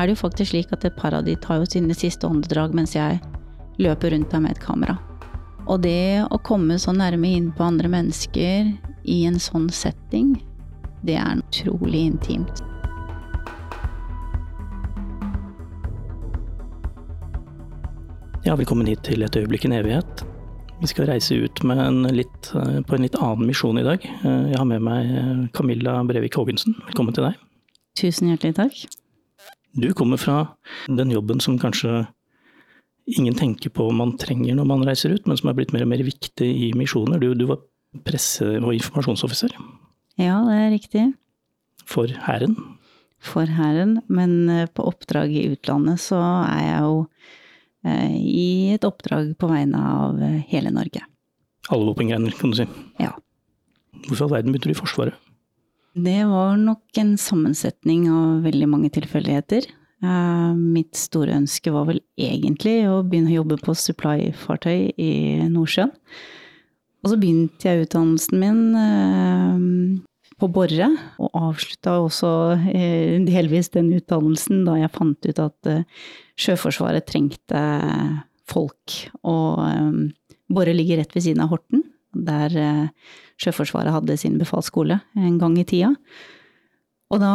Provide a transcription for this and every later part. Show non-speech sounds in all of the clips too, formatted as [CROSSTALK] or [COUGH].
er det jo faktisk slik at et par av de tar jo sine siste åndedrag mens jeg løper rundt der med et kamera. Og det å komme så nærme inn på andre mennesker i en sånn setting, det er utrolig intimt. Ja, velkommen hit til Et øyeblikk en evighet. Vi skal reise ut en litt, på en litt annen misjon i dag. Jeg har med meg Camilla Brevik Haagensen. Velkommen til deg. Tusen hjertelig takk. Du kommer fra den jobben som kanskje ingen tenker på man trenger når man reiser ut, men som er blitt mer og mer viktig i misjoner. Du, du var presse- og informasjonsoffiser. Ja, det er riktig. For Hæren. For Hæren, men eh, på oppdrag i utlandet så er jeg jo eh, i et oppdrag på vegne av eh, hele Norge. Alle våpengrener, kan du si. Ja. Hvorfor i all verden begynte du i Forsvaret? Det var nok en sammensetning av veldig mange tilfeldigheter. Uh, mitt store ønske var vel egentlig å begynne å jobbe på supply-fartøy i Nordsjøen. Og så begynte jeg utdannelsen min uh, på Borre, og avslutta også uh, delvis den utdannelsen da jeg fant ut at Sjøforsvaret trengte folk. Og Borre ligger rett ved siden av Horten, der Sjøforsvaret hadde sin befalsskole en gang i tida. Og da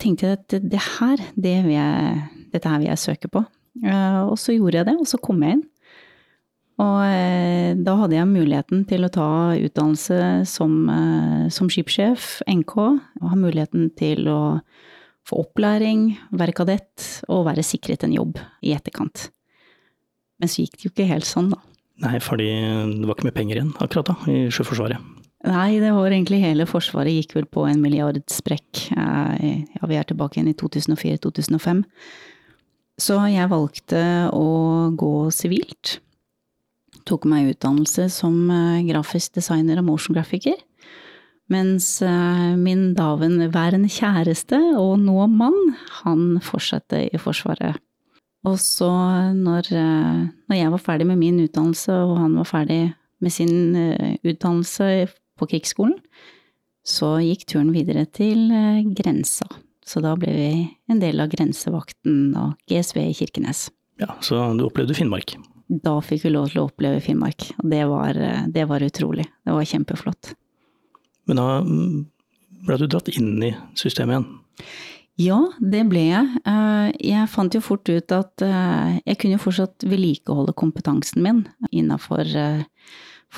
tenkte jeg at det her, det jeg, dette her vil jeg søke på. Og så gjorde jeg det, og så kom jeg inn. Og da hadde jeg muligheten til å ta utdannelse som, som skipssjef, NK, og ha muligheten til å få opplæring, være kadett og være sikret en jobb i etterkant. Men så gikk det jo ikke helt sånn, da. Nei, fordi det var ikke mye penger igjen akkurat da, i Sjøforsvaret. Nei, det var egentlig hele Forsvaret gikk vel på en milliardsprekk. Ja, vi er tilbake igjen i 2004-2005. Så jeg valgte å gå sivilt. Tok meg utdannelse som eh, grafisk designer og motion-grafiker. Mens min min daværende kjæreste, og nå mann, han fortsatte i Forsvaret og så når, eh, når, jeg var ferdig med min utdannelse, og han var ferdig med sin eh, utdannelse på krigsskolen, så gikk turen videre til eh, grensa. Så da ble vi en del av grensevakten og GSV i Kirkenes. Ja, Så du opplevde Finnmark? Da fikk vi lov til å oppleve Finnmark. Og det var, det var utrolig. Det var kjempeflott. Men da mm, ble du dratt inn i systemet igjen? Ja, det ble jeg. Eh, jeg fant jo fort ut at eh, jeg kunne fortsatt vedlikeholde kompetansen min innafor eh,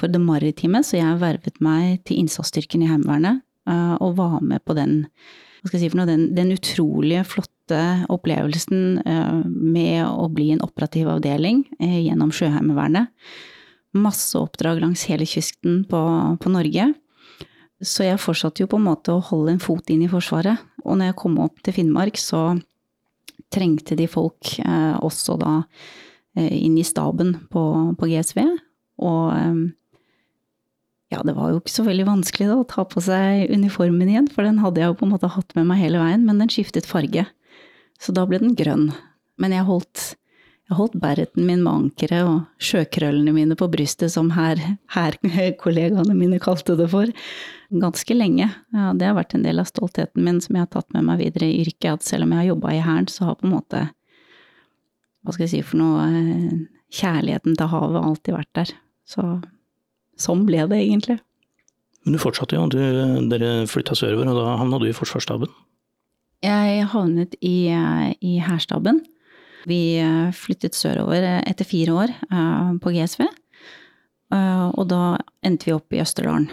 det maritime, så jeg vervet meg til innsatsstyrken i Heimevernet og var med på den, si noe, den, den utrolige, flotte opplevelsen med å bli en operativ avdeling gjennom Sjøheimevernet. Masse oppdrag langs hele kysten på, på Norge. Så jeg fortsatte jo på en måte å holde en fot inn i Forsvaret. Og når jeg kom opp til Finnmark, så trengte de folk eh, også da eh, inn i staben på, på GSV. Og eh, ja, det var jo ikke så veldig vanskelig da å ta på seg uniformen igjen, for den hadde jeg jo på en måte hatt med meg hele veien, men den skiftet farge. Så da ble den grønn. Men jeg holdt jeg holdt bereten min med ankeret og sjøkrøllene mine på brystet, som her, her [LAUGHS] kollegaene mine kalte det for, ganske lenge. Ja, det har vært en del av stoltheten min som jeg har tatt med meg videre i yrket, at selv om jeg har jobba i Hæren, så har på en måte, hva skal jeg si for noe, kjærligheten til havet alltid vært der. Så sånn ble det egentlig. Men du fortsatte jo, du, dere flytta sørover, og da havna du i Forsvarsstaben? Jeg havnet i, i hærstaben. Vi flyttet sørover etter fire år på GSV. Og da endte vi opp i Østerdalen,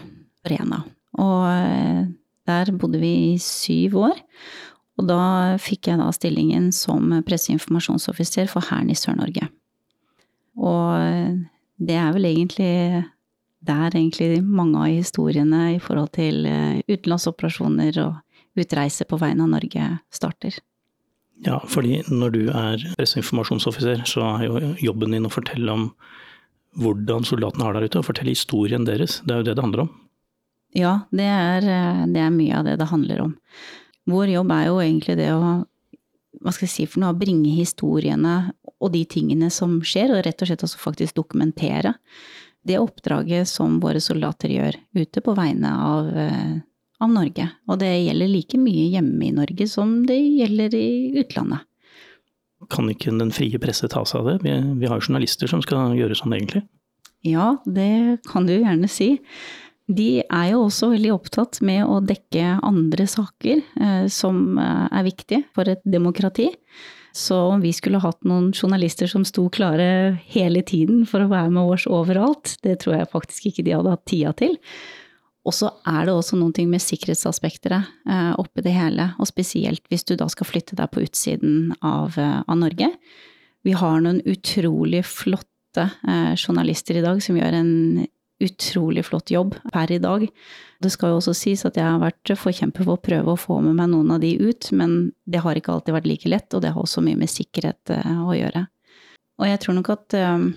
Rena. Og der bodde vi i syv år. Og da fikk jeg da stillingen som presseinformasjonsoffiser for Hæren i Sør-Norge. Og det er vel egentlig der egentlig mange av historiene i forhold til eh, utenlandsoperasjoner og utreise på vegne av Norge starter. Ja, fordi når du er presseinformasjonsoffiser, så er jo jobben din å fortelle om hvordan soldatene har der ute, og fortelle historien deres. Det er jo det det handler om. Ja, det er, eh, det er mye av det det handler om. Vår jobb er jo egentlig det å hva skal jeg si for noe, bringe historiene og de tingene som skjer, og rett og slett også faktisk dokumentere det oppdraget som våre soldater gjør ute på vegne av, eh, av Norge. Og det gjelder like mye hjemme i Norge som det gjelder i utlandet. Kan ikke den frie presse ta seg av det? Vi, vi har journalister som skal gjøre sånn egentlig. Ja, det kan du gjerne si de er jo også veldig opptatt med å dekke andre saker eh, som eh, er viktige for et demokrati. Så om vi skulle hatt noen journalister som sto klare hele tiden for å være med oss overalt, det tror jeg faktisk ikke de hadde hatt tida til. Og så er det også noen ting med sikkerhetsaspekter eh, oppi det hele, og spesielt hvis du da skal flytte deg på utsiden av, eh, av Norge. Vi har noen utrolig flotte eh, journalister i dag som gjør en utrolig flott jobb per i dag. Det skal jo også sies at jeg har vært forkjemper for å prøve å få med meg noen av de ut, men det har ikke alltid vært like lett, og det har også mye med sikkerhet eh, å gjøre. Og jeg tror nok at um,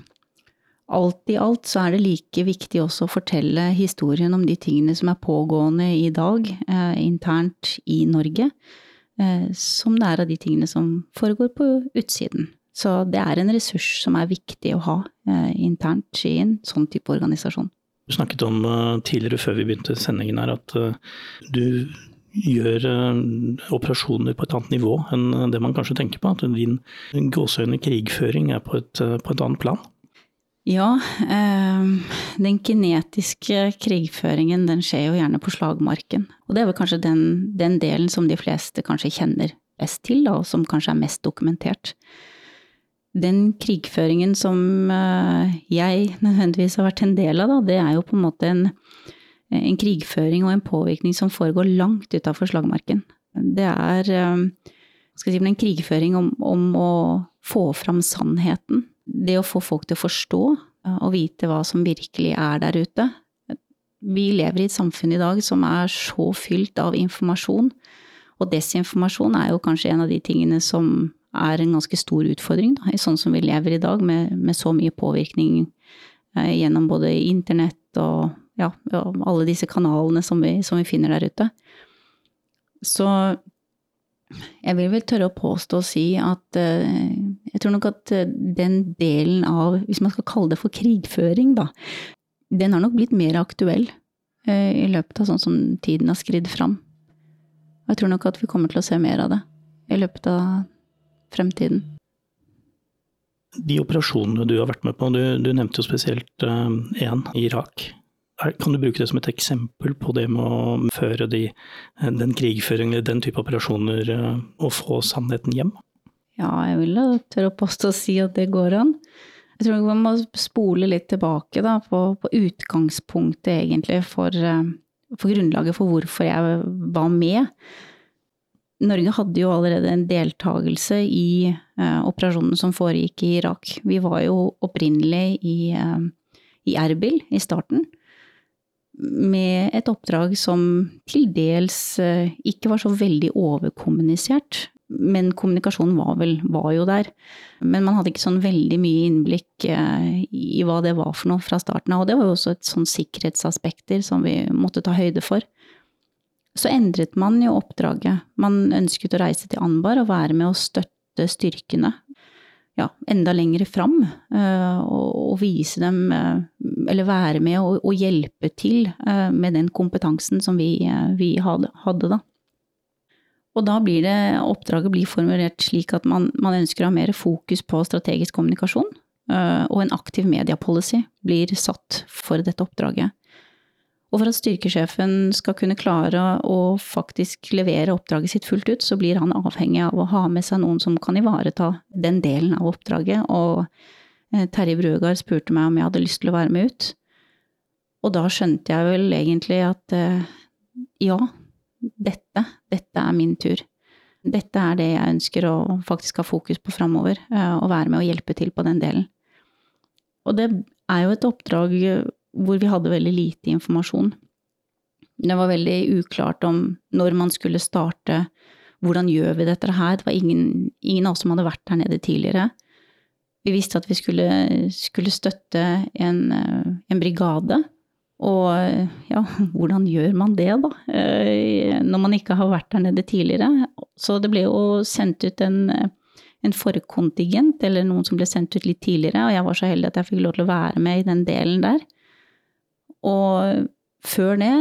alt i alt så er det like viktig også å fortelle historien om de tingene som er pågående i dag, eh, internt i Norge, eh, som det er av de tingene som foregår på utsiden. Så det er en ressurs som er viktig å ha eh, internt i en sånn type organisasjon. Du snakket om uh, tidligere før vi begynte sendingen her at uh, du gjør uh, operasjoner på et annet nivå enn det man kanskje tenker på. At din gåsehøyne krigføring er på et, på et, annet plan. Ja, den kinetiske krigføringen den skjer jo gjerne på slagmarken. Og det er vel kanskje den, den delen som de fleste kanskje kjenner best til, da, og som kanskje er mest dokumentert den krigføringen som eh, jeg nødvendigvis har vært en del av, da, det er jo på en måte en, en krigføring og en påvirkning som foregår langt utafor slagmarken. Det er eh, si, en krigføring om, om, å få fram sannheten. Det å få folk til å forstå eh, og vite hva som virkelig er der ute. Vi lever i et samfunn i dag som er så fylt av informasjon, og desinformasjon er jo kanskje en av de tingene som er en ganske stor utfordring, da, i sånn som vi lever i dag, med, med så mye påvirkning eh, gjennom både internett og ja, alle disse kanalene som vi, som vi, finner der ute. Så jeg vil vel tørre å påstå og si at eh, jeg tror nok at eh, den delen av, hvis man skal kalle det for krigføring, da, den har nok blitt mer aktuell eh, i løpet av sånn som tiden har skridd fram. Og jeg tror nok at vi kommer til å se mer av det i løpet av fremtiden? De operasjonene du har vært med på, du, du nevnte jo spesielt én uh, i Irak. Kan du bruke det som et eksempel på det med å føre de, den krigføringen eller den type operasjoner uh, og få sannheten hjem? Ja, jeg vil da tørre å påstå å si at det går an. Jeg tror man må spole litt tilbake da, på, på utgangspunktet egentlig for, for grunnlaget for hvorfor jeg var med. Norge hadde jo allerede en deltakelse i eh, operasjonen som foregikk i Irak. Vi var jo opprinnelig i, eh, i Erbil i starten, med et oppdrag som til dels eh, ikke var så veldig overkommunisert. Men kommunikasjonen var, vel, var jo der. Men man hadde ikke sånn veldig mye innblikk eh, i hva det var for noe fra starten av. Og det var jo også et sånn sikkerhetsaspekter som vi måtte ta høyde for så endret man jo oppdraget. Man ønsket å reise til Anbar og være med å støtte styrkene ja, enda lenger fram, eh, og, vise dem, eh, eller være med og, og hjelpe til eh, med den kompetansen som vi, vi hadde, hadde, da. Og da blir det, oppdraget blir formulert slik at man, man ønsker å ha mer fokus på strategisk kommunikasjon, og en aktiv mediepolicy blir satt for dette oppdraget. Og for at styrkesjefen skal kunne klare å faktisk levere oppdraget sitt fullt ut, så blir han avhengig av å ha med seg noen som kan ivareta den delen av oppdraget. Og eh, Terje Bruegard spurte meg om jeg hadde lyst til å være med ut. Og da skjønte jeg vel egentlig at eh, ja, dette, dette er min tur. Dette er det jeg ønsker å faktisk ha fokus på framover, Å og være med og hjelpe til på den delen. Og det er jo et oppdrag hvor vi hadde veldig lite informasjon. Det var veldig uklart om når man skulle starte, hvordan gjør vi dette her? Det var ingen, ingen av oss som hadde vært der nede tidligere. Vi visste at vi skulle, skulle støtte en, en, brigade. Og ja, [LAUGHS] hvordan gjør man det, da? Eh, når man ikke har vært der nede tidligere. Så det ble jo sendt ut en en forkontingent, eller noen som ble sendt ut litt tidligere, og jeg var så heldig at jeg fikk lov til å være med i den delen der. Og før det,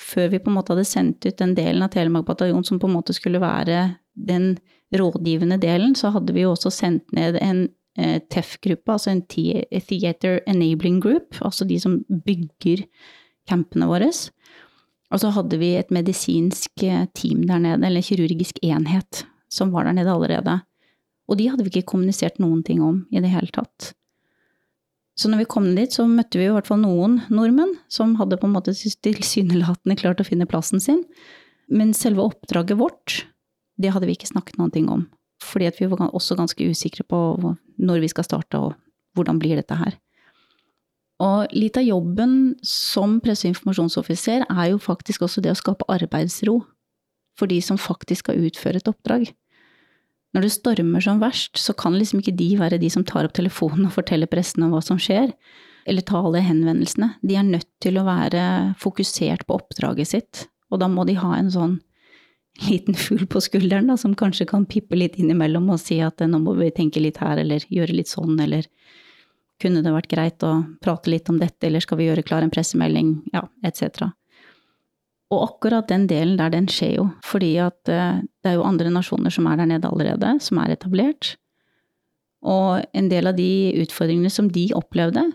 før vi på en måte hadde sendt ut den delen av Telemark bataljon som på en måte skulle være den rådgivende delen, så hadde vi jo også sendt ned en eh, TEF-gruppe, altså en Theater Enabling Group, altså de som bygger campene våre. Og så hadde vi et medisinsk eh, team der nede, eller kirurgisk enhet, som var der nede allerede. Og de hadde vi ikke kommunisert noen ting om i det hele tatt. Så når vi kom dit, så møtte vi i hvert fall noen nordmenn som hadde på en måte tilsynelatende klart å finne plassen sin. Men selve oppdraget vårt, det hadde vi ikke snakket noen ting om. Fordi vi var også ganske usikre på når vi skal starte og hvordan blir dette her. Og litt av jobben som presse- og informasjonsoffiser er jo faktisk også det å skape arbeidsro for de som faktisk skal utføre et oppdrag. Når det stormer som verst, så kan liksom ikke de være de som tar opp telefonen og forteller pressen om hva som skjer, eller ta alle henvendelsene. De er nødt til å være fokusert på oppdraget sitt, og da må de ha en sånn liten fugl på skulderen da, som kanskje kan pippe litt innimellom og si at nå må vi tenke litt her, eller gjøre litt sånn, eller kunne det vært greit å prate litt om dette, eller skal vi gjøre klar en pressemelding, ja, etc. Og akkurat den delen der, den skjer jo, fordi at eh, det er jo andre nasjoner som er der nede allerede, som er etablert. Og en del av de utfordringene som de opplevde,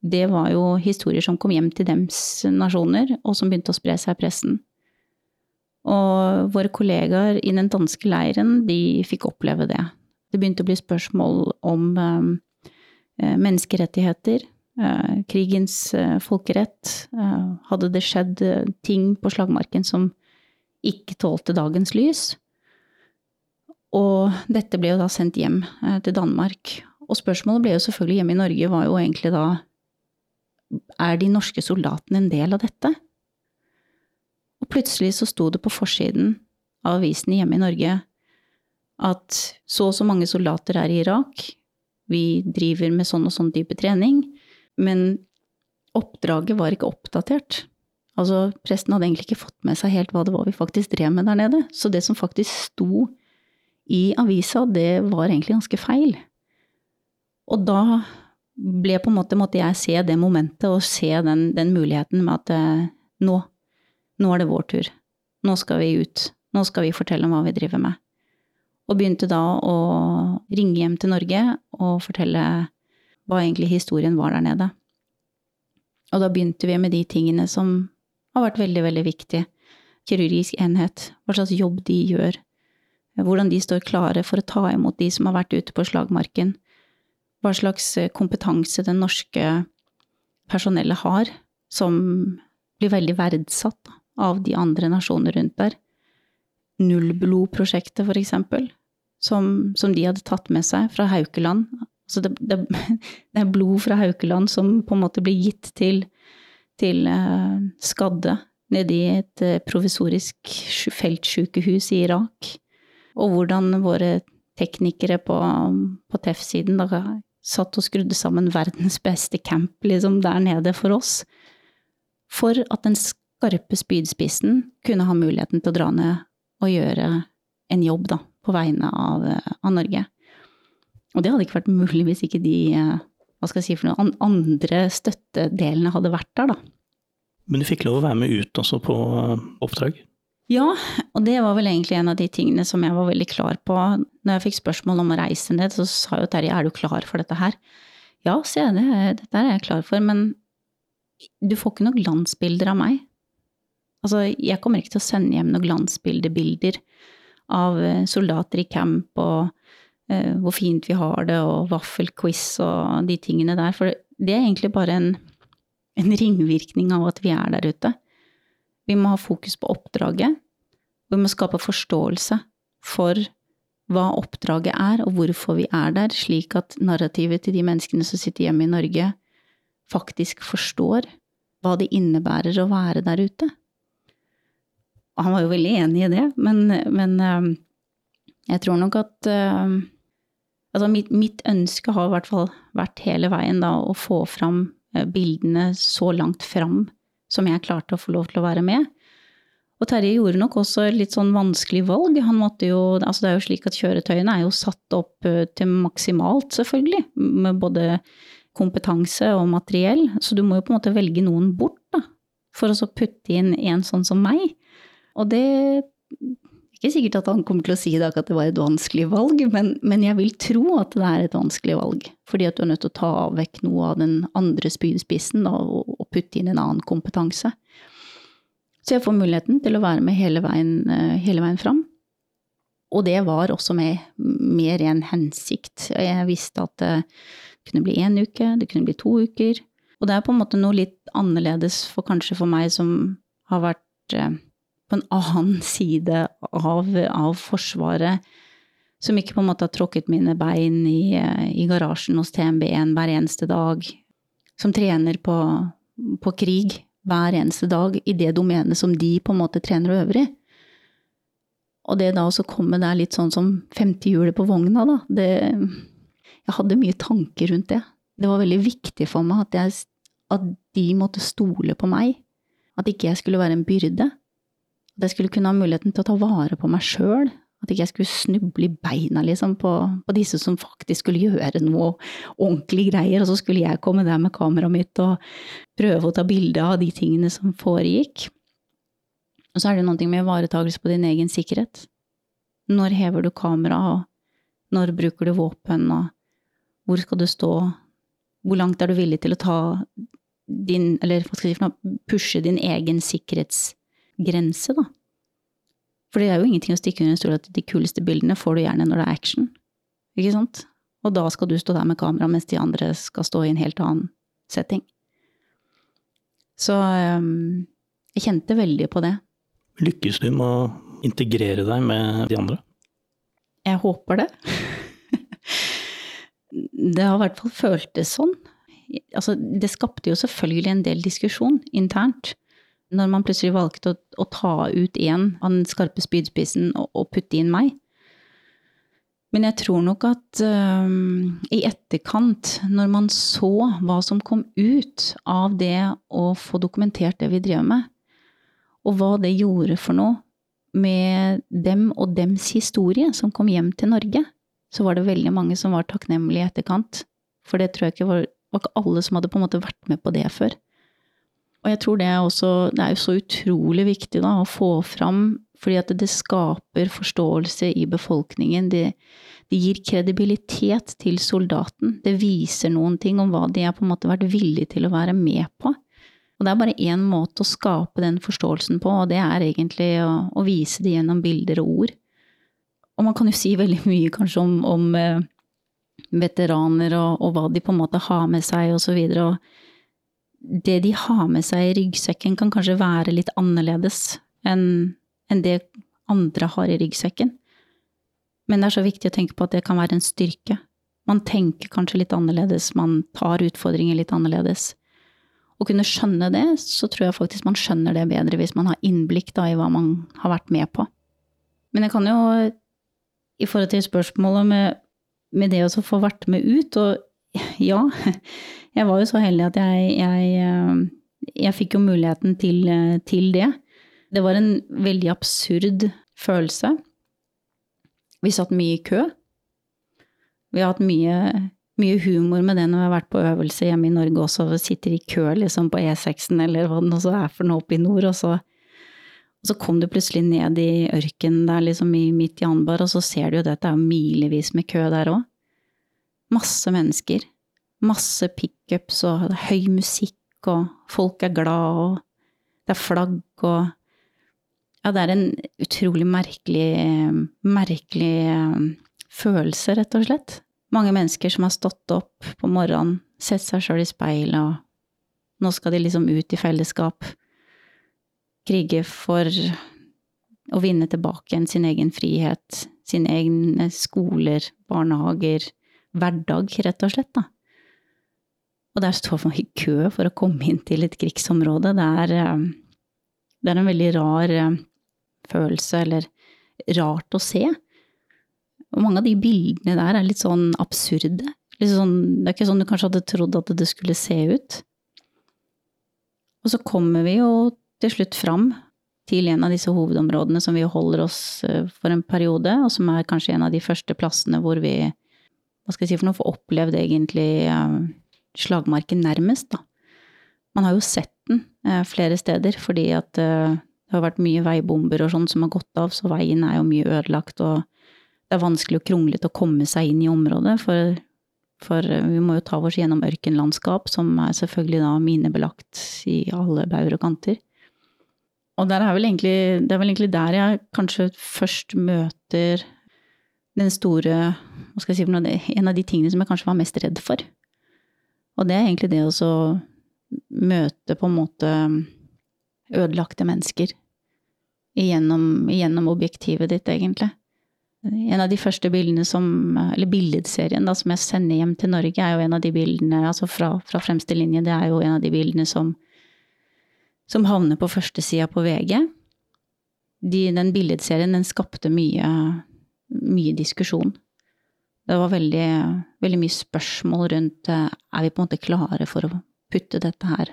det var jo historier som kom hjem til dems nasjoner, og som begynte å spre seg i pressen. Og våre kollegaer i den danske leiren, de fikk oppleve det. Det begynte å bli spørsmål om um, menneskerettigheter, krigens eh, folkerett. Eh, hadde det skjedd ting på slagmarken som ikke tålte dagens lys? Og dette ble jo da sendt hjem til Danmark. Og spørsmålet ble jo selvfølgelig hjemme i Norge var jo egentlig da Er de norske soldatene en del av dette? Og plutselig så sto det på forsiden av avisene hjemme i Norge at så og så mange soldater er i Irak, vi driver med sånn og sånn type trening, men oppdraget var ikke oppdatert. Altså, presten hadde egentlig ikke fått med seg helt hva det var vi faktisk drev med der nede. Så det som faktisk sto i avisa, det var egentlig ganske feil. Og da ble på en måte, måtte jeg se det momentet og se den, den muligheten med at eh, nå, nå er det vår tur. Nå skal vi ut. Nå skal vi fortelle om hva vi driver med. Og begynte da å ringe hjem til Norge og fortelle hva egentlig historien var der nede. Og da begynte vi med de tingene som har vært veldig, veldig viktige. Kirurgisk enhet, hva slags jobb de gjør, hvordan de står klare for å ta imot de som har vært ute på slagmarken, hva slags kompetanse den norske personellet har, som blir veldig verdsatt av de andre nasjoner rundt der. Nullblodprosjektet, for eksempel, som, som de hadde tatt med seg fra Haukeland, så det, det, [LAUGHS] det, er blod fra Haukeland som på en måte blir gitt til, til uh, skadde nede i et uh, provisorisk feltsykehus i Irak. Og hvordan våre teknikere på, på TEF-siden satt og skrudde sammen verdens beste camp liksom, der nede for oss. For at den skarpe spydspissen kunne ha muligheten til å dra ned og gjøre en jobb da, på vegne av, av Norge. Og det hadde ikke vært mulig hvis ikke de eh, hva skal jeg si for noe, andre støttedelene hadde vært der, da. Men du fikk lov å være med ut også på eh, oppdrag? Ja, og det var vel egentlig en av de tingene som jeg var veldig klar på. Når jeg fikk spørsmål om å reise ned, så sa jo Terje er du klar for dette her? Ja, sier jeg, det, dette er jeg klar for, men du får ikke noen glansbilder av meg. Altså, jeg kommer ikke til å sende hjem noen glansbildebilder av eh, soldater i camp og hvor fint vi har det, og vaffelquiz og de tingene der. For det er egentlig bare en, en ringvirkning av at vi er der ute. Vi må ha fokus på oppdraget. Vi må skape forståelse for hva oppdraget er, og hvorfor vi er der, slik at narrativet til de menneskene som sitter hjemme i Norge, faktisk forstår hva det innebærer å være der ute. Og han var jo veldig enig i det, men, men eh, jeg tror nok at eh, Altså, mitt, mitt, ønske har i hvert fall vært hele veien da å få fram eh, bildene så langt fram som jeg klarte å få lov til å være med. Og Terje gjorde nok også et litt sånn vanskelig valg. Han måtte jo, altså det er jo slik at Kjøretøyene er jo satt opp eh, til maksimalt, selvfølgelig, med både kompetanse og materiell, så du må jo på en måte velge noen bort, da, for å så putte inn en sånn som meg. Og det ikke sikkert at han kommer til å si i dag at det var et vanskelig valg, men, men, jeg vil tro at det er et vanskelig valg. Fordi at du er nødt til å ta vekk noe av den andre spydspissen og, og putte inn en annen kompetanse. Så jeg får muligheten til å være med hele veien, eh, hele veien fram. Og det var også med mer en hensikt. Jeg visste at det kunne bli én uke, det kunne bli to uker. Og det er på en måte noe litt annerledes for kanskje for meg som har vært eh, på en annen side av, av Forsvaret. Som ikke på en måte har tråkket mine bein i, i garasjen hos TMB-en hver eneste dag. Som trener på, på krig hver eneste dag i det domenet som de på en måte trener og øver i. Og det da også komme der litt sånn som femtehjulet på vogna, da, det Jeg hadde mye tanker rundt det. Det var veldig viktig for meg at, jeg, at de måtte stole på meg. At ikke jeg skulle være en byrde. At jeg skulle kunne ha muligheten til å ta vare på meg sjøl, at ikke jeg skulle snuble i beina liksom, på, på, disse som faktisk skulle gjøre noe ordentlig greier, og så skulle jeg komme der med kameraet mitt og prøve å ta bilde av de tingene som foregikk. Og så er det noe med ivaretakelse på din egen sikkerhet. Når hever du kamera, og når bruker du våpen, og hvor skal du stå, hvor langt er du villig til å ta din, eller hva skal jeg si, pushe din egen sikkerhetsgrense, da. For det er jo ingenting å stikke under en stol at de kuleste bildene får du gjerne når det er action. Ikke sant? Og da skal du stå der med kamera mens de andre skal stå i en helt annen setting. Så um, jeg kjente veldig på det. Lykkes du med å integrere deg med de andre? Jeg håper det. det har i hvert fall føltes sånn. Altså, det skapte jo selvfølgelig en del diskusjon internt når man plutselig valgte å, å ta ut én av den skarpe spydspissen og, og, putte inn meg. Men jeg tror nok at um, i etterkant, når man så hva som kom ut av det å få dokumentert det vi drev med, og hva det gjorde for noe med dem og dems historie som kom hjem til Norge, så var det veldig mange som var takknemlige i etterkant. For det tror jeg ikke var, var ikke alle som hadde på en måte vært med på det før. Og jeg tror det er også Det er jo så utrolig viktig da, å få fram, fordi at det skaper forståelse i befolkningen. Det, det gir kredibilitet til soldaten. Det viser noen ting om hva de har på en måte vært villige til å være med på. Og det er bare én måte å skape den forståelsen på, og det er egentlig å, å vise det gjennom bilder og ord. Og man kan jo si veldig mye kanskje om, om eh, veteraner og, og, hva de på en måte har med seg, og så videre. Og det de har med seg i ryggsekken, kan kanskje være litt annerledes enn en det andre har i ryggsekken. Men det er så viktig å tenke på at det kan være en styrke. Man tenker kanskje litt annerledes, man tar utfordringer litt annerledes. Å kunne skjønne det, så tror jeg faktisk man skjønner det bedre hvis man har innblikk da, i hva man har vært med på. Men jeg kan jo, i forhold til spørsmålet med, med det å få vært med ut, og ja, jeg var jo så heldig at jeg, jeg, eh, jeg fikk jo muligheten til, eh, til, det. Det var en veldig absurd følelse. Vi satt mye i kø. Vi har hatt mye, mye humor med det når vi har vært på øvelse hjemme i Norge også, og sitter i kø liksom på E6-en eller hva det nå er for noe oppe i nord, og så, og så kom du plutselig ned i ørkenen der liksom midt i Anbar, og så ser du jo det at det er milevis med kø der òg. Masse mennesker masse pickups og høy musikk, og folk er glad, og det er flagg, og Ja, det er en utrolig merkelig, merkelig eh, følelse, rett og slett. Mange mennesker som har stått opp på morgenen, sett seg sjøl i speilet, og nå skal de liksom ut i fellesskap. Krige for å vinne tilbake igjen sin egen frihet, sine egne skoler, barnehager, hverdag, rett og slett, da. Og der står man i kø for å komme inn til et krigsområde. Det er, eh, det er en veldig rar eh, følelse, eller rart å se. Og mange av de bildene der er litt sånn absurde. Litt sånn, det er ikke sånn du kanskje hadde trodd at det skulle se ut. Og så kommer vi jo til slutt fram til en av disse hovedområdene som vi holder oss eh, for en periode, og som er kanskje en av de første plassene hvor vi, hva skal jeg si for noe, få opplevd egentlig slagmarken nærmest, da. Man har jo sett den eh, flere steder, fordi at eh, det har vært mye veibomber og sånn som har gått av, så veien er jo mye ødelagt, og det er vanskelig og kronglete å komme seg inn i området, for, for eh, vi må jo ta oss gjennom ørkenlandskap, som er selvfølgelig da minebelagt i alle bauger og kanter. Og er egentlig, det er vel egentlig der jeg kanskje først møter den store skal jeg si En av de tingene som jeg kanskje var mest redd for. Og det er egentlig det å møte på en måte ødelagte mennesker gjennom, igjennom objektivet ditt, egentlig. En av de første bildene som, eller billedserien da, som jeg sender hjem til Norge, er jo en av de bildene, altså fra, fra fremste linje, det er jo en av de bildene som, som havner på førstesida på VG. De, den billedserien, den skapte mye, mye diskusjon. Det var veldig, veldig mye spørsmål rundt eh, er vi på en måte klare for å putte dette her,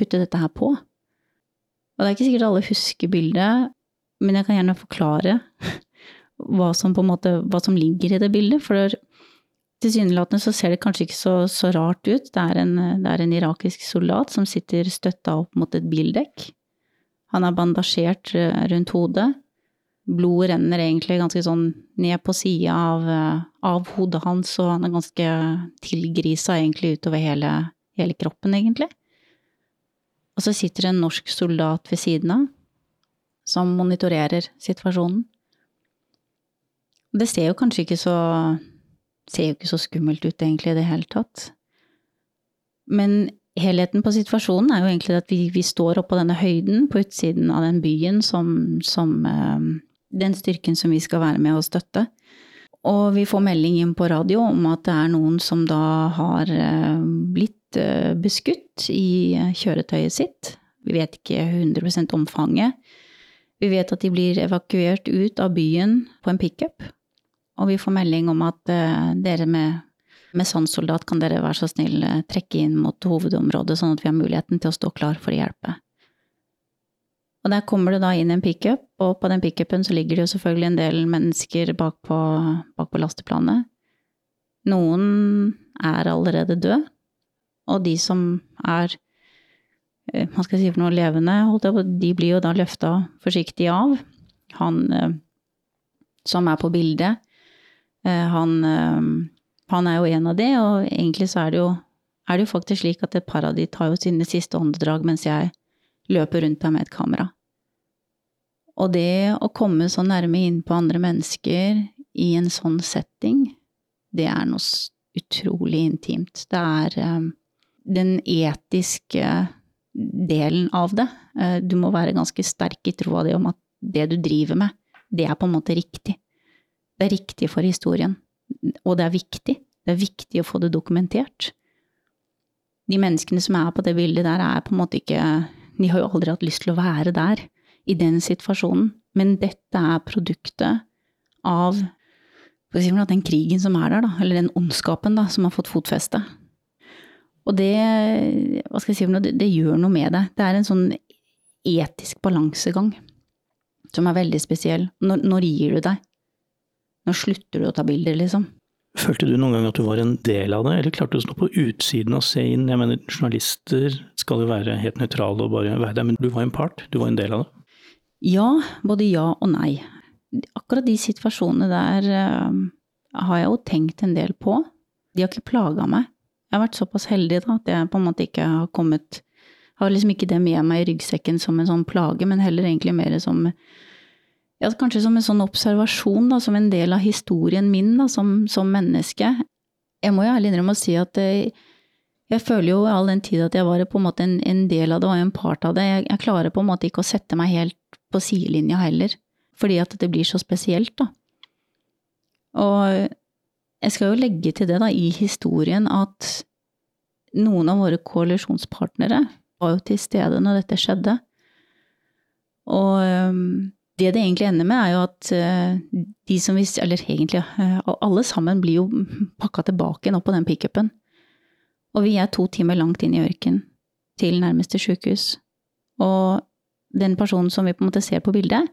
putte dette her på. Og det er ikke sikkert alle husker bildet, men jeg kan gjerne forklare [LAUGHS] hva som, måte, hva som ligger i det bildet. For tilsynelatende så ser det kanskje ikke så, så rart ut. Det er, en, det er, en, irakisk soldat som sitter støtta opp mot et bildekk. Han er bandasjert eh, rundt hodet blodet renner egentlig ganske sånn ned på sida av, eh, av, hodet hans, og han er ganske tilgrisa egentlig utover hele, hele, kroppen, egentlig. Og så sitter det en norsk soldat ved siden av, som monitorerer situasjonen. Det ser jo kanskje ikke så ser jo ikke så skummelt ut egentlig i det hele tatt. Men helheten på situasjonen er jo egentlig at vi, vi står oppå denne høyden på utsiden av den byen som, som eh, den styrken som vi skal være med og støtte. Og vi får melding inn på radio om at det er noen som da har eh, blitt eh, beskutt i kjøretøyet sitt. Vi vet ikke 100 omfanget. Vi vet at de blir evakuert ut av byen på en pickup. Og vi får melding om at eh, dere med, med sandsoldat kan dere være så snill trekke inn mot hovedområdet, sånn at vi har muligheten til å stå klar for å hjelpe. Og der kommer det da inn en pickup, og på den pickupen så ligger det jo selvfølgelig en del mennesker bak på, bak på lasteplanet. Noen er allerede død, og de som er eh, hva skal jeg si for noe levende, de blir jo da løfta forsiktig av. Han eh, som er på bildet, eh, han, han er jo en av de, og egentlig så er det jo, er det jo faktisk slik at et par av de tar jo sine siste åndedrag mens jeg løper rundt deg med et kamera. Og det å komme så nærme inn på andre mennesker i en sånn setting, det er noe utrolig intimt. Det er um, den etiske delen av det. Uh, du må være ganske sterk i troa di om at det du driver med, det er på en måte riktig. Det er riktig for historien. Og det er viktig. Det er viktig å få det dokumentert. De menneskene som er på det bildet der, er på en måte ikke de har jo aldri hatt lyst til å være der, i den situasjonen. Men dette er produktet av den krigen som er der, da, eller den ondskapen da, som har fått fotfeste. Og det, hva skal jeg si det, det gjør noe med det. Det er en sånn etisk balansegang som er veldig spesiell. Når, når gir du deg? Når slutter du å ta bilder, liksom? Følte du noen gang at du var en del av det, eller klarte du å stå på utsiden og se inn? Jeg mener, journalister skal jo være helt nøytrale og bare være der, men du var en part? Du var en del av det? Ja, både ja og nei. Akkurat de situasjonene der uh, har jeg jo tenkt en del på. De har ikke plaga meg. Jeg har vært såpass heldig da, at jeg på en måte ikke har kommet Har liksom ikke det med meg i ryggsekken som en sånn plage, men heller egentlig mer som ja, kanskje som en sånn observasjon, da, som en del av historien min da, som, som menneske. Jeg må jo ærlig innrømme å si at jeg, jeg føler jo all den tid at jeg var på en måte en, en del av det og en part av det. Jeg, jeg, klarer på en måte ikke å sette meg helt på sidelinja heller, fordi at det blir så spesielt, da. Og jeg skal jo legge til det da, i historien at noen av våre koalisjonspartnere var jo til stede når dette skjedde. Og det det egentlig ender med, er jo at eh, de som vi Eller egentlig, eh, alle sammen blir jo pakka tilbake opp på den pickupen. Og vi er to timer langt inn i ørkenen til nærmeste sjukehus. Og den personen som vi på en måte ser på bildet,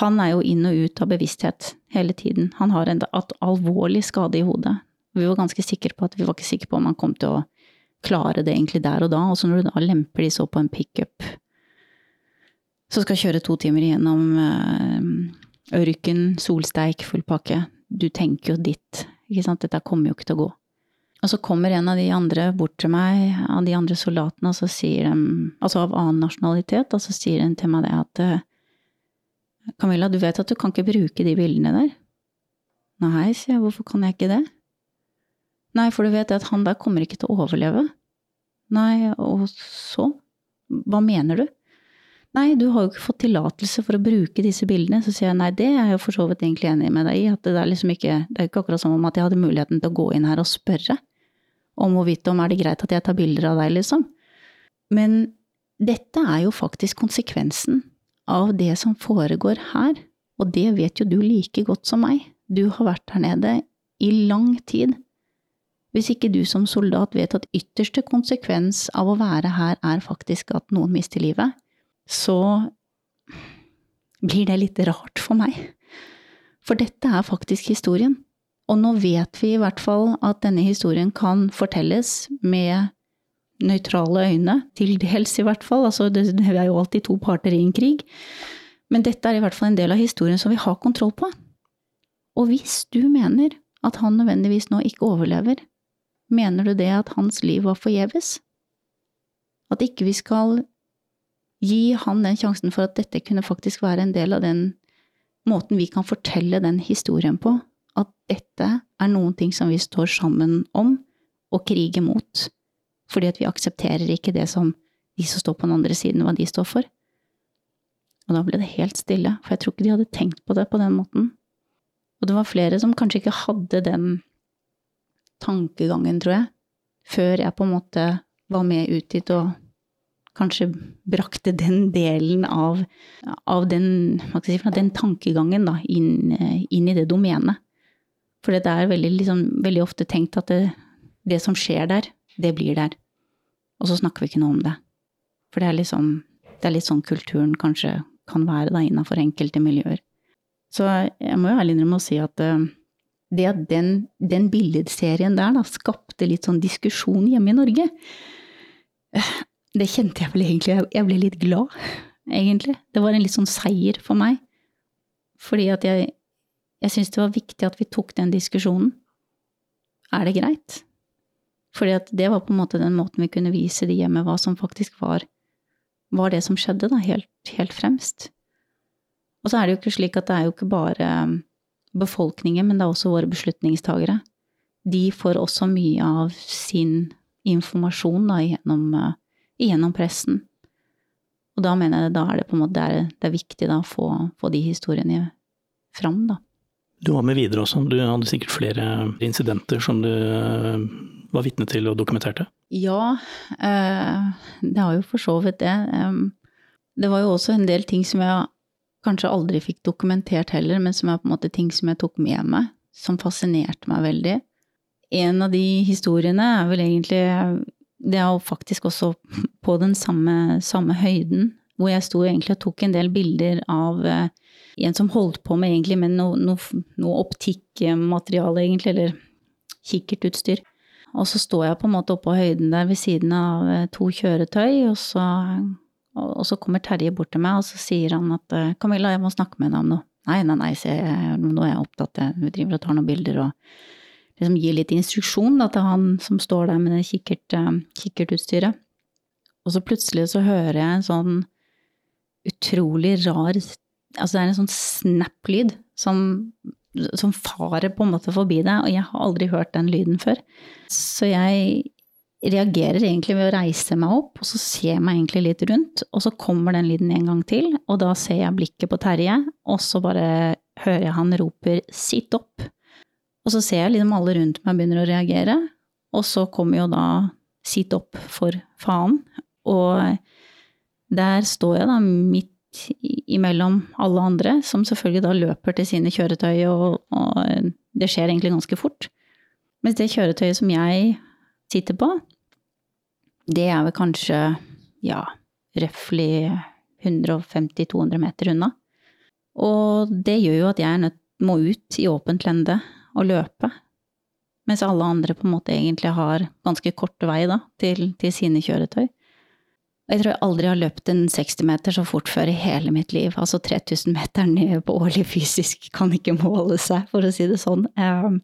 han er jo inn og ut av bevissthet hele tiden. Han har en alvorlig skade i hodet. Vi var ganske sikre på at vi var ikke sikre på om han kom til å klare det egentlig der og da. Og så når du da lemper de så på en pickup som skal kjøre to timer gjennom uh, ørken, solsteik, full pakke. Du tenker jo ditt, ikke sant, dette kommer jo ikke til å gå. Og så kommer en av de andre bort til meg, av de andre soldatene, og så sier de, altså av annen nasjonalitet, og så sier de til meg det at eh, Camilla, du vet at du kan ikke bruke de bildene der? Nei, sier jeg, hvorfor kan jeg ikke det? Nei, for du vet at han der kommer ikke til å overleve. Nei, og så? Hva mener du? Nei, du har jo ikke fått tillatelse for å bruke disse bildene. Så sier jeg nei, det er jeg jo for så vidt egentlig enig med deg i. At det er liksom ikke Det er ikke akkurat som om at jeg hadde muligheten til å gå inn her og spørre om hvorvidt om er det greit at jeg tar bilder av deg, liksom. Men dette er jo faktisk konsekvensen av det som foregår her. Og det vet jo du like godt som meg. Du har vært her nede i lang tid. Hvis ikke du som soldat vet at ytterste konsekvens av å være her er faktisk at noen mister livet, så blir det litt rart for meg. For dette er faktisk historien. Og nå vet vi i hvert fall at denne historien kan fortelles med nøytrale øyne, til dels i hvert fall. Altså, det, er jo alltid to parter i en krig. Men dette er i hvert fall en del av historien som vi har kontroll på. Og hvis du mener at han nødvendigvis nå ikke overlever, mener du det at hans liv var forgjeves? At ikke vi skal Gi han den sjansen for at dette kunne faktisk være en del av den måten vi kan fortelle den historien på. At dette er noen ting som vi står sammen om og kriger mot. Fordi at vi aksepterer ikke det som de som står på den andre siden, hva de står for. Og da ble det helt stille, for jeg tror ikke de hadde tenkt på det på den måten. Og det var flere som kanskje ikke hadde den tankegangen, tror jeg, før jeg på en måte var med ut dit og kanskje brakte den delen av, av den, si, den, tankegangen da, inn, inn, i det domenet. For det er veldig, liksom, veldig ofte tenkt at det, det, som skjer der, det blir der. Og så snakker vi ikke noe om det. For det er, liksom, det er litt sånn kulturen kanskje kan være innafor enkelte miljøer. Så jeg må jo ærlig innrømme å si at uh, det at den, den billedserien der da skapte litt sånn diskusjon hjemme i Norge, det kjente jeg vel egentlig. Jeg ble litt glad, egentlig. Det var en litt sånn seier for meg. Fordi at jeg, jeg syns det var viktig at vi tok den diskusjonen. Er det greit? Fordi at det var på en måte den måten vi kunne vise de hjemme hva som faktisk var, var det som skjedde, da, helt, helt fremst. Og så er det jo ikke slik at det er jo ikke bare befolkningen, men det er også våre beslutningstagere. De får også mye av sin informasjon da, gjennom gjennom pressen. Og da mener jeg da er det på en måte det er, det er viktig da, å få, få, de historiene fram, da. Du var med videre også, du hadde sikkert flere incidenter som du eh, var vitne til og dokumenterte? Ja, eh, det har jo for så vidt det. Det var jo også en del ting som jeg kanskje aldri fikk dokumentert heller, men som er på en måte ting som jeg tok med meg, som fascinerte meg veldig. En av de historiene er vel egentlig det er jo faktisk også på den samme, samme, høyden, hvor jeg sto egentlig og tok en del bilder av uh, en som holdt på med egentlig med noe, noe, noe optikkmateriale, egentlig, eller kikkertutstyr. Og så står jeg på en måte oppå høyden der ved siden av uh, to kjøretøy, og så, og, så, kommer Terje bort til meg, og så sier han at uh, Camilla, jeg må snakke med deg om noe. Nei, nei, nei, jeg, nå er jeg opptatt, vi driver og tar noen bilder og liksom gir litt instruksjon da, til han som står der med det kikkert, uh, kikkertutstyret. Og så plutselig så hører jeg en sånn utrolig rar Altså det er en sånn snap-lyd som, som farer på en måte forbi deg, og jeg har aldri hørt den lyden før. Så jeg reagerer egentlig ved å reise meg opp, og så ser jeg meg egentlig litt rundt, og så kommer den lyden en gang til, og da ser jeg blikket på Terje, og så bare hører jeg han roper 'sitt opp'. Og så ser jeg liksom alle rundt meg begynner å reagere, og så kommer jo da 'sitt opp for faen', og der står jeg da midt imellom alle andre, som selvfølgelig da løper til sine kjøretøy, og, og det skjer egentlig ganske fort. Mens det kjøretøyet som jeg sitter på, det er vel kanskje, ja, røftlig 150-200 meter unna. Og det gjør jo at jeg nødt, må ut i åpent lende og løpe. Mens alle andre på en måte egentlig har ganske kort vei da, til, til sine kjøretøy. Jeg tror jeg aldri har løpt en 60 meter så fort før i hele mitt liv. Altså 3000 meter ned på årlig fysisk kan ikke måle seg, for å si det sånn. Ehm,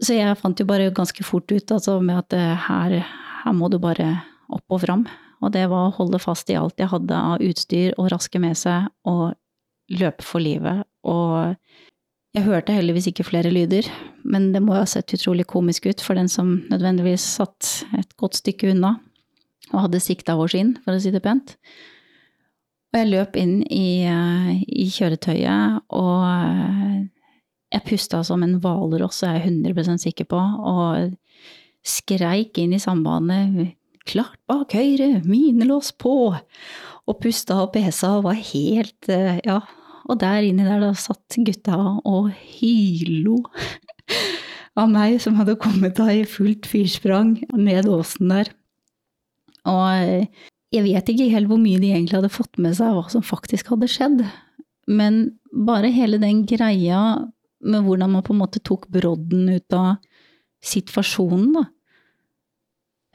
så jeg fant jo bare ganske fort ut altså, med at eh, her, her må du bare opp og fram. Og det var å holde fast i alt jeg hadde av utstyr og raske med seg, og løpe for livet. Og jeg hørte heldigvis ikke flere lyder, men det må jo ha sett utrolig komisk ut for den som nødvendigvis satt et godt stykke unna og hadde sikta vår inn, for å si det pent. Og jeg løp inn i, eh, i kjøretøyet, og eh, jeg pusta som en hvalross, er jeg 100% sikker på, og skreik inn i sambandet 'klart bak høyre, minelås på', og pusta og pesa og var helt eh, ja, og der inni der da satt gutta og hylo av meg som hadde kommet da i fullt fyrsprang ned åsen der. Og jeg vet ikke helt hvor mye de egentlig hadde fått med seg hva som faktisk hadde skjedd. Men bare hele den greia med hvordan man på en måte tok brodden ut av situasjonen, da.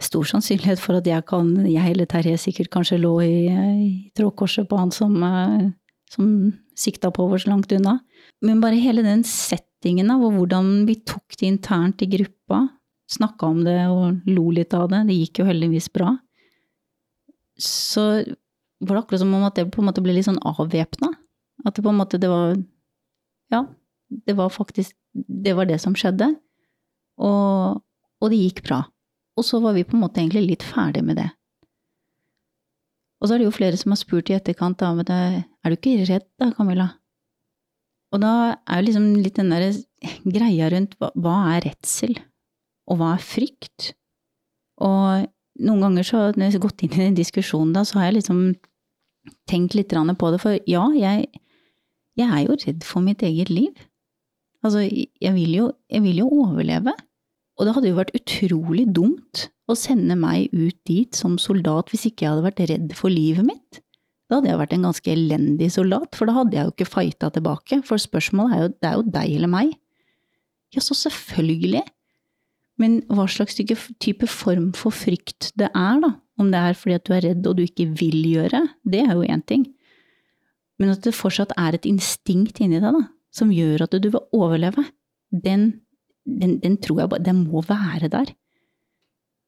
Stor sannsynlighet for at jeg kan, jeg eller Terje sikkert kanskje lå i, i trådkorset på han som eh, som sikta på oss langt unna. Men bare hele den settingen av hvordan vi tok det internt i gruppa, snakka om det og lo litt av det, det gikk jo heldigvis bra, så var det akkurat som om at det på en måte ble litt sånn avvæpna. At det på en måte det var Ja, det var faktisk Det var det som skjedde. Og, og det gikk bra. Og så var vi på en måte egentlig litt ferdig med det. Og så er det jo flere som har spurt i etterkant da, men er du ikke redd da, Camilla? Og da er jo liksom litt den derre greia rundt hva, hva er redsel, og hva er frykt? Og noen ganger så, når jeg har gått inn i den diskusjonen da, så har jeg liksom tenkt litt på det, for ja, jeg, jeg er jo redd for mitt eget liv. Altså, jeg vil jo, jeg vil jo overleve. Og det hadde jo vært utrolig dumt å sende meg ut dit som soldat hvis ikke jeg hadde vært redd for livet mitt. Da hadde jeg vært en ganske elendig soldat, for da hadde jeg jo ikke fighta tilbake, for spørsmålet er jo det er jo deg eller meg. Ja, så selvfølgelig. Men hva slags type form for frykt det er, da, om det er fordi at du er redd og du ikke vil gjøre, det er jo én ting. Men at det fortsatt er et instinkt inni deg da, som gjør at du vil overleve, den, den, den tror jeg bare Den må være der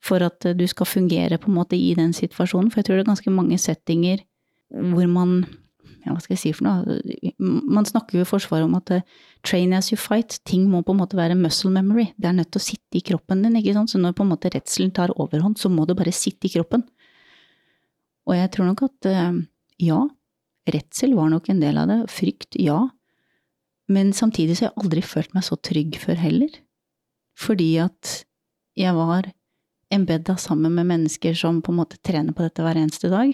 for at du skal fungere på en måte i den situasjonen. For jeg tror det er ganske mange settinger hvor man ja, hva skal jeg si for noe? Man snakker jo i Forsvaret om at eh, train as you fight. Ting må på en måte være muscle memory. Det er nødt til å sitte i kroppen din, ikke sant. Så når på en måte redselen tar overhånd, så må det bare sitte i kroppen. Og jeg tror nok at eh, ja, redsel var nok en del av det. Frykt, ja. Men samtidig så har jeg aldri følt meg så trygg før heller. Fordi at jeg var embedda sammen med mennesker som på en måte trener på dette hver eneste dag,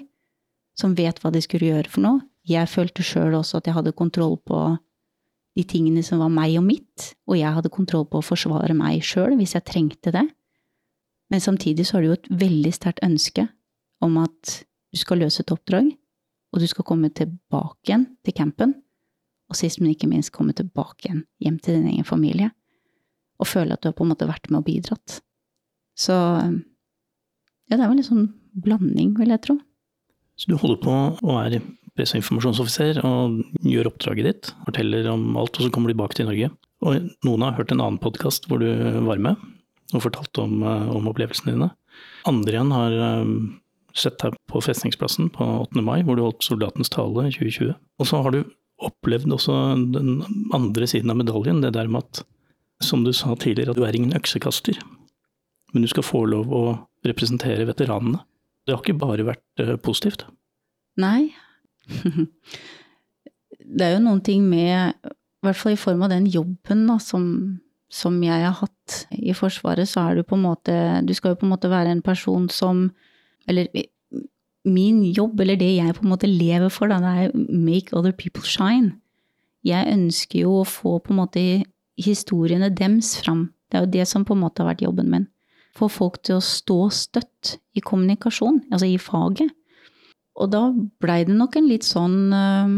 som vet hva de skulle gjøre for noe. Jeg følte sjøl også at jeg hadde kontroll på de tingene som var meg og mitt, og jeg hadde kontroll på å forsvare meg sjøl hvis jeg trengte det. Men samtidig så har du jo et veldig sterkt ønske om at du skal løse et oppdrag, og du skal komme tilbake igjen til campen, og sist, men ikke minst komme tilbake igjen hjem til din egen familie, og føle at du har på en måte vært med og bidratt. Så ja, det er vel en sånn blanding, vil jeg tro. Så du holder på å være presse- og informasjonsoffiser og gjør oppdraget ditt, forteller om alt, og så kommer du tilbake til Norge. Og noen har hørt en annen podkast hvor du var med og fortalte om, eh, om, opplevelsene dine. Andre igjen har eh, sett deg på festningsplassen på 8. mai, hvor du holdt soldatens tale i 2020. Og så har du opplevd også den andre siden av medaljen, det der med at, som du sa tidligere, at du er ingen øksekaster. Men du skal få lov å representere veteranene. Det har ikke bare vært eh, positivt. Nei. [LAUGHS] det er jo noen ting med, i hvert fall i form av den jobben da, som, som jeg har hatt i Forsvaret, så er du på en måte Du skal jo på en måte være en person som Eller min jobb, eller det jeg på en måte lever for, da, det er make other people shine. Jeg ønsker jo å få på en måte historiene dems fram. Det er jo det som på en måte har vært jobben min. Få folk til å stå støtt i kommunikasjon, altså i faget. Og da blei det nok en litt sånn øh,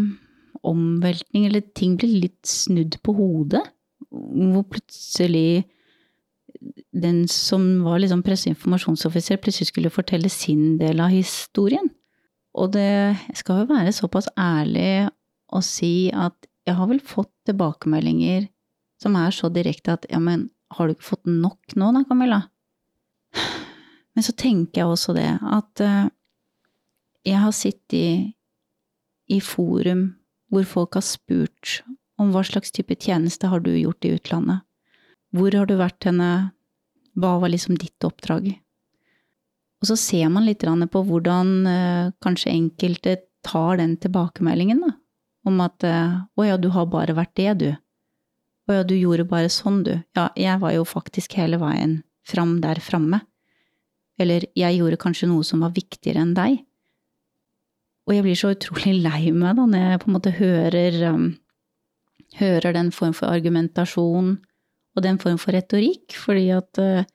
omveltning, eller ting ble litt snudd på hodet. Hvor plutselig den som var liksom presseinformasjonsoffiser, plutselig skulle fortelle sin del av historien. Og det skal jo være såpass ærlig å si at jeg har vel fått tilbakemeldinger som er så direkte at ja, men har du ikke fått nok nå da, Camilla? Men så tenker jeg også det at uh, jeg har sittet i, i forum hvor folk har spurt om hva slags type tjeneste har du gjort i utlandet? Hvor har du vært henne? Hva var liksom ditt oppdrag? Og så ser man litt på hvordan eh, kanskje enkelte tar den tilbakemeldingen, da. Om at eh, å ja, du har bare vært det, du. Å ja, du gjorde bare sånn, du. Ja, jeg var jo faktisk hele veien fram der framme. Eller jeg gjorde kanskje noe som var viktigere enn deg. Og jeg blir så utrolig [LAUGHS] lei meg da når jeg på en måte hører, um, hører den form for argumentasjon og den form for retorikk, fordi at uh,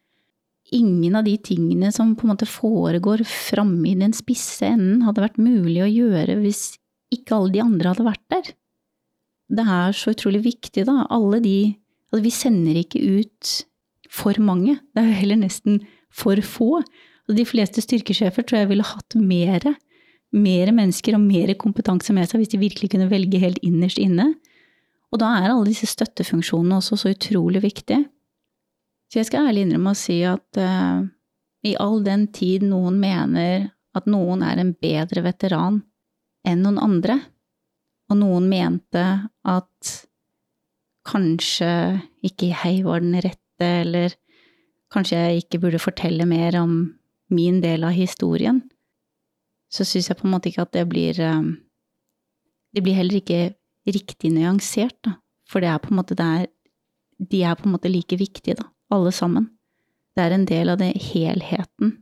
ingen av de tingene som på en måte foregår framme i den spisse enden, hadde vært mulig å gjøre hvis ikke alle de andre hadde vært der. Det er så utrolig viktig, da. Alle de Altså, vi sender ikke ut for mange, det er heller nesten for få. Og de fleste styrkesjefer tror jeg ville hatt mere mer mennesker og mer kompetanse med seg hvis de virkelig kunne velge helt innerst inne. Og da er alle disse støttefunksjonene også så utrolig viktige. Så jeg skal ærlig innrømme å si at uh, i all den tid noen mener at noen er en bedre veteran enn noen andre, og noen mente at kanskje ikke jeg var den rette, eller kanskje jeg ikke burde fortelle mer om min del av historien, så syns jeg på en måte ikke at det blir um, Det blir heller ikke riktig nyansert, da. For det er på en måte det er, De er på en måte like viktige, da. Alle sammen. Det er en del av det helheten.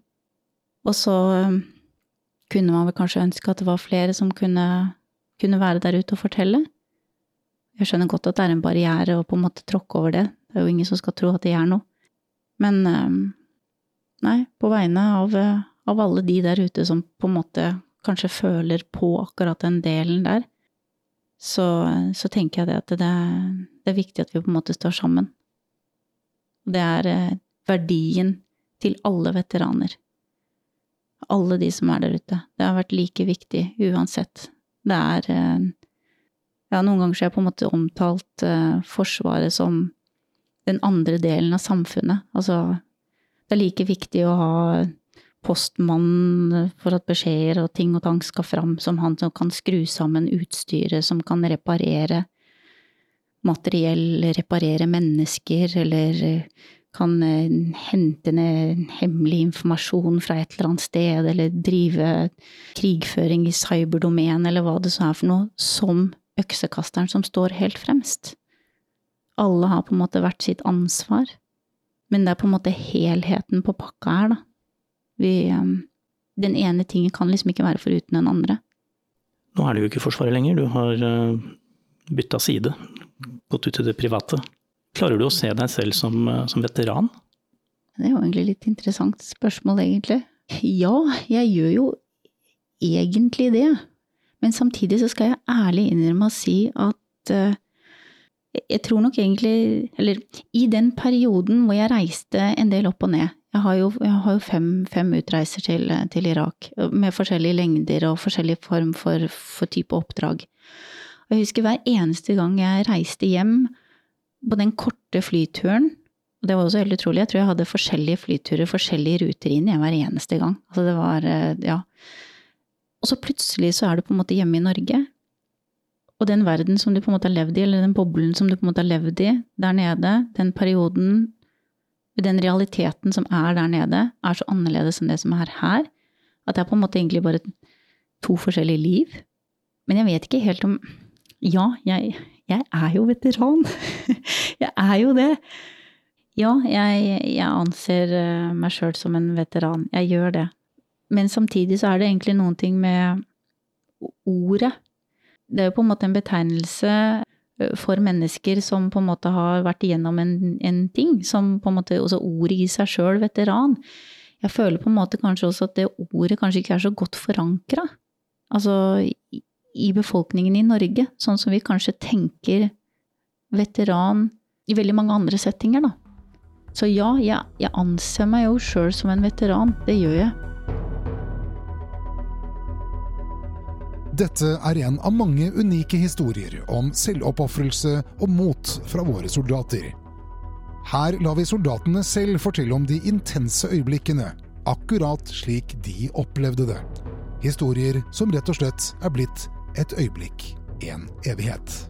Og så um, kunne man vel kanskje ønske at det var flere som kunne, kunne være der ute og fortelle. Jeg skjønner godt at det er en barriere å på en måte tråkke over det. Det er jo ingen som skal tro at det gjør noe. Men um, nei, på vegne av uh, av alle de der ute som på en måte kanskje føler på akkurat den delen der, så, så tenker jeg det at det, det, er viktig at vi på en måte står sammen. Det er eh, verdien til alle veteraner. Alle de som er der ute. Det har vært like viktig uansett. Det er eh, Ja, noen ganger så har jeg på en måte omtalt uh, Forsvaret som den andre delen av samfunnet. Altså, det er like viktig å ha postmann for at beskjeder og ting og tang skal fram, som han som kan skru sammen utstyret, som kan reparere materiell, reparere mennesker, eller kan eh, hente ned hemmelig informasjon fra et eller annet sted, eller drive krigføring i cyberdomen, eller hva det så er for noe, som øksekasteren som står helt fremst. Alle har på en måte hvert sitt ansvar, men det er på en måte helheten på pakka her, da, vi, um, den ene tingen kan liksom ikke være foruten den andre. Nå er det jo ikke Forsvaret lenger, du har uh, bytta side, gått ut til det private. Klarer du å se deg selv som, uh, som veteran? Det er jo egentlig litt interessant spørsmål, egentlig. Ja, jeg gjør jo egentlig det. Men samtidig så skal jeg ærlig innrømme å si at uh, jeg tror nok egentlig Eller i den perioden hvor jeg reiste en del opp og ned jeg har jo, jeg har jo fem, fem, utreiser til, til, Irak, med forskjellige lengder og forskjellig form for, for, type oppdrag. Og jeg husker hver eneste gang jeg reiste hjem, på den korte flyturen, Og det var også helt utrolig. Jeg tror jeg hadde forskjellige flyturer, forskjellige ruter inn hver eneste gang. Altså det var, eh, ja. Og så plutselig så er du på en måte hjemme i Norge. Og den verden som du på en måte har levd i, eller den boblen som du på en måte har levd i der nede, den perioden, den realiteten som er der nede, er så annerledes enn det som er her. At det er på en måte egentlig bare to forskjellige liv. Men jeg vet ikke helt om Ja, jeg, jeg er jo veteran. [LAUGHS] jeg er jo det. Ja, jeg, jeg anser eh, meg sjøl som en veteran. Jeg gjør det. Men samtidig så er det egentlig noen ting med ordet. Det er jo på en måte en betegnelse eh, for mennesker som på en måte har vært igjennom en, en ting. Som på en måte Også ordet i seg sjøl, veteran. Jeg føler på en måte kanskje også at det ordet kanskje ikke er så godt forankra. Altså i befolkningen i Norge, sånn som vi kanskje tenker veteran i veldig mange andre settinger, da. Så ja, jeg, jeg anser meg jo sjøl som en veteran. Det gjør jeg. Dette er en av mange unike historier om selvoppofrelse og mot fra våre soldater. Her lar vi soldatene selv fortelle om de intense øyeblikkene, akkurat slik de opplevde det. Historier som rett og slett er blitt et øyeblikk, en evighet.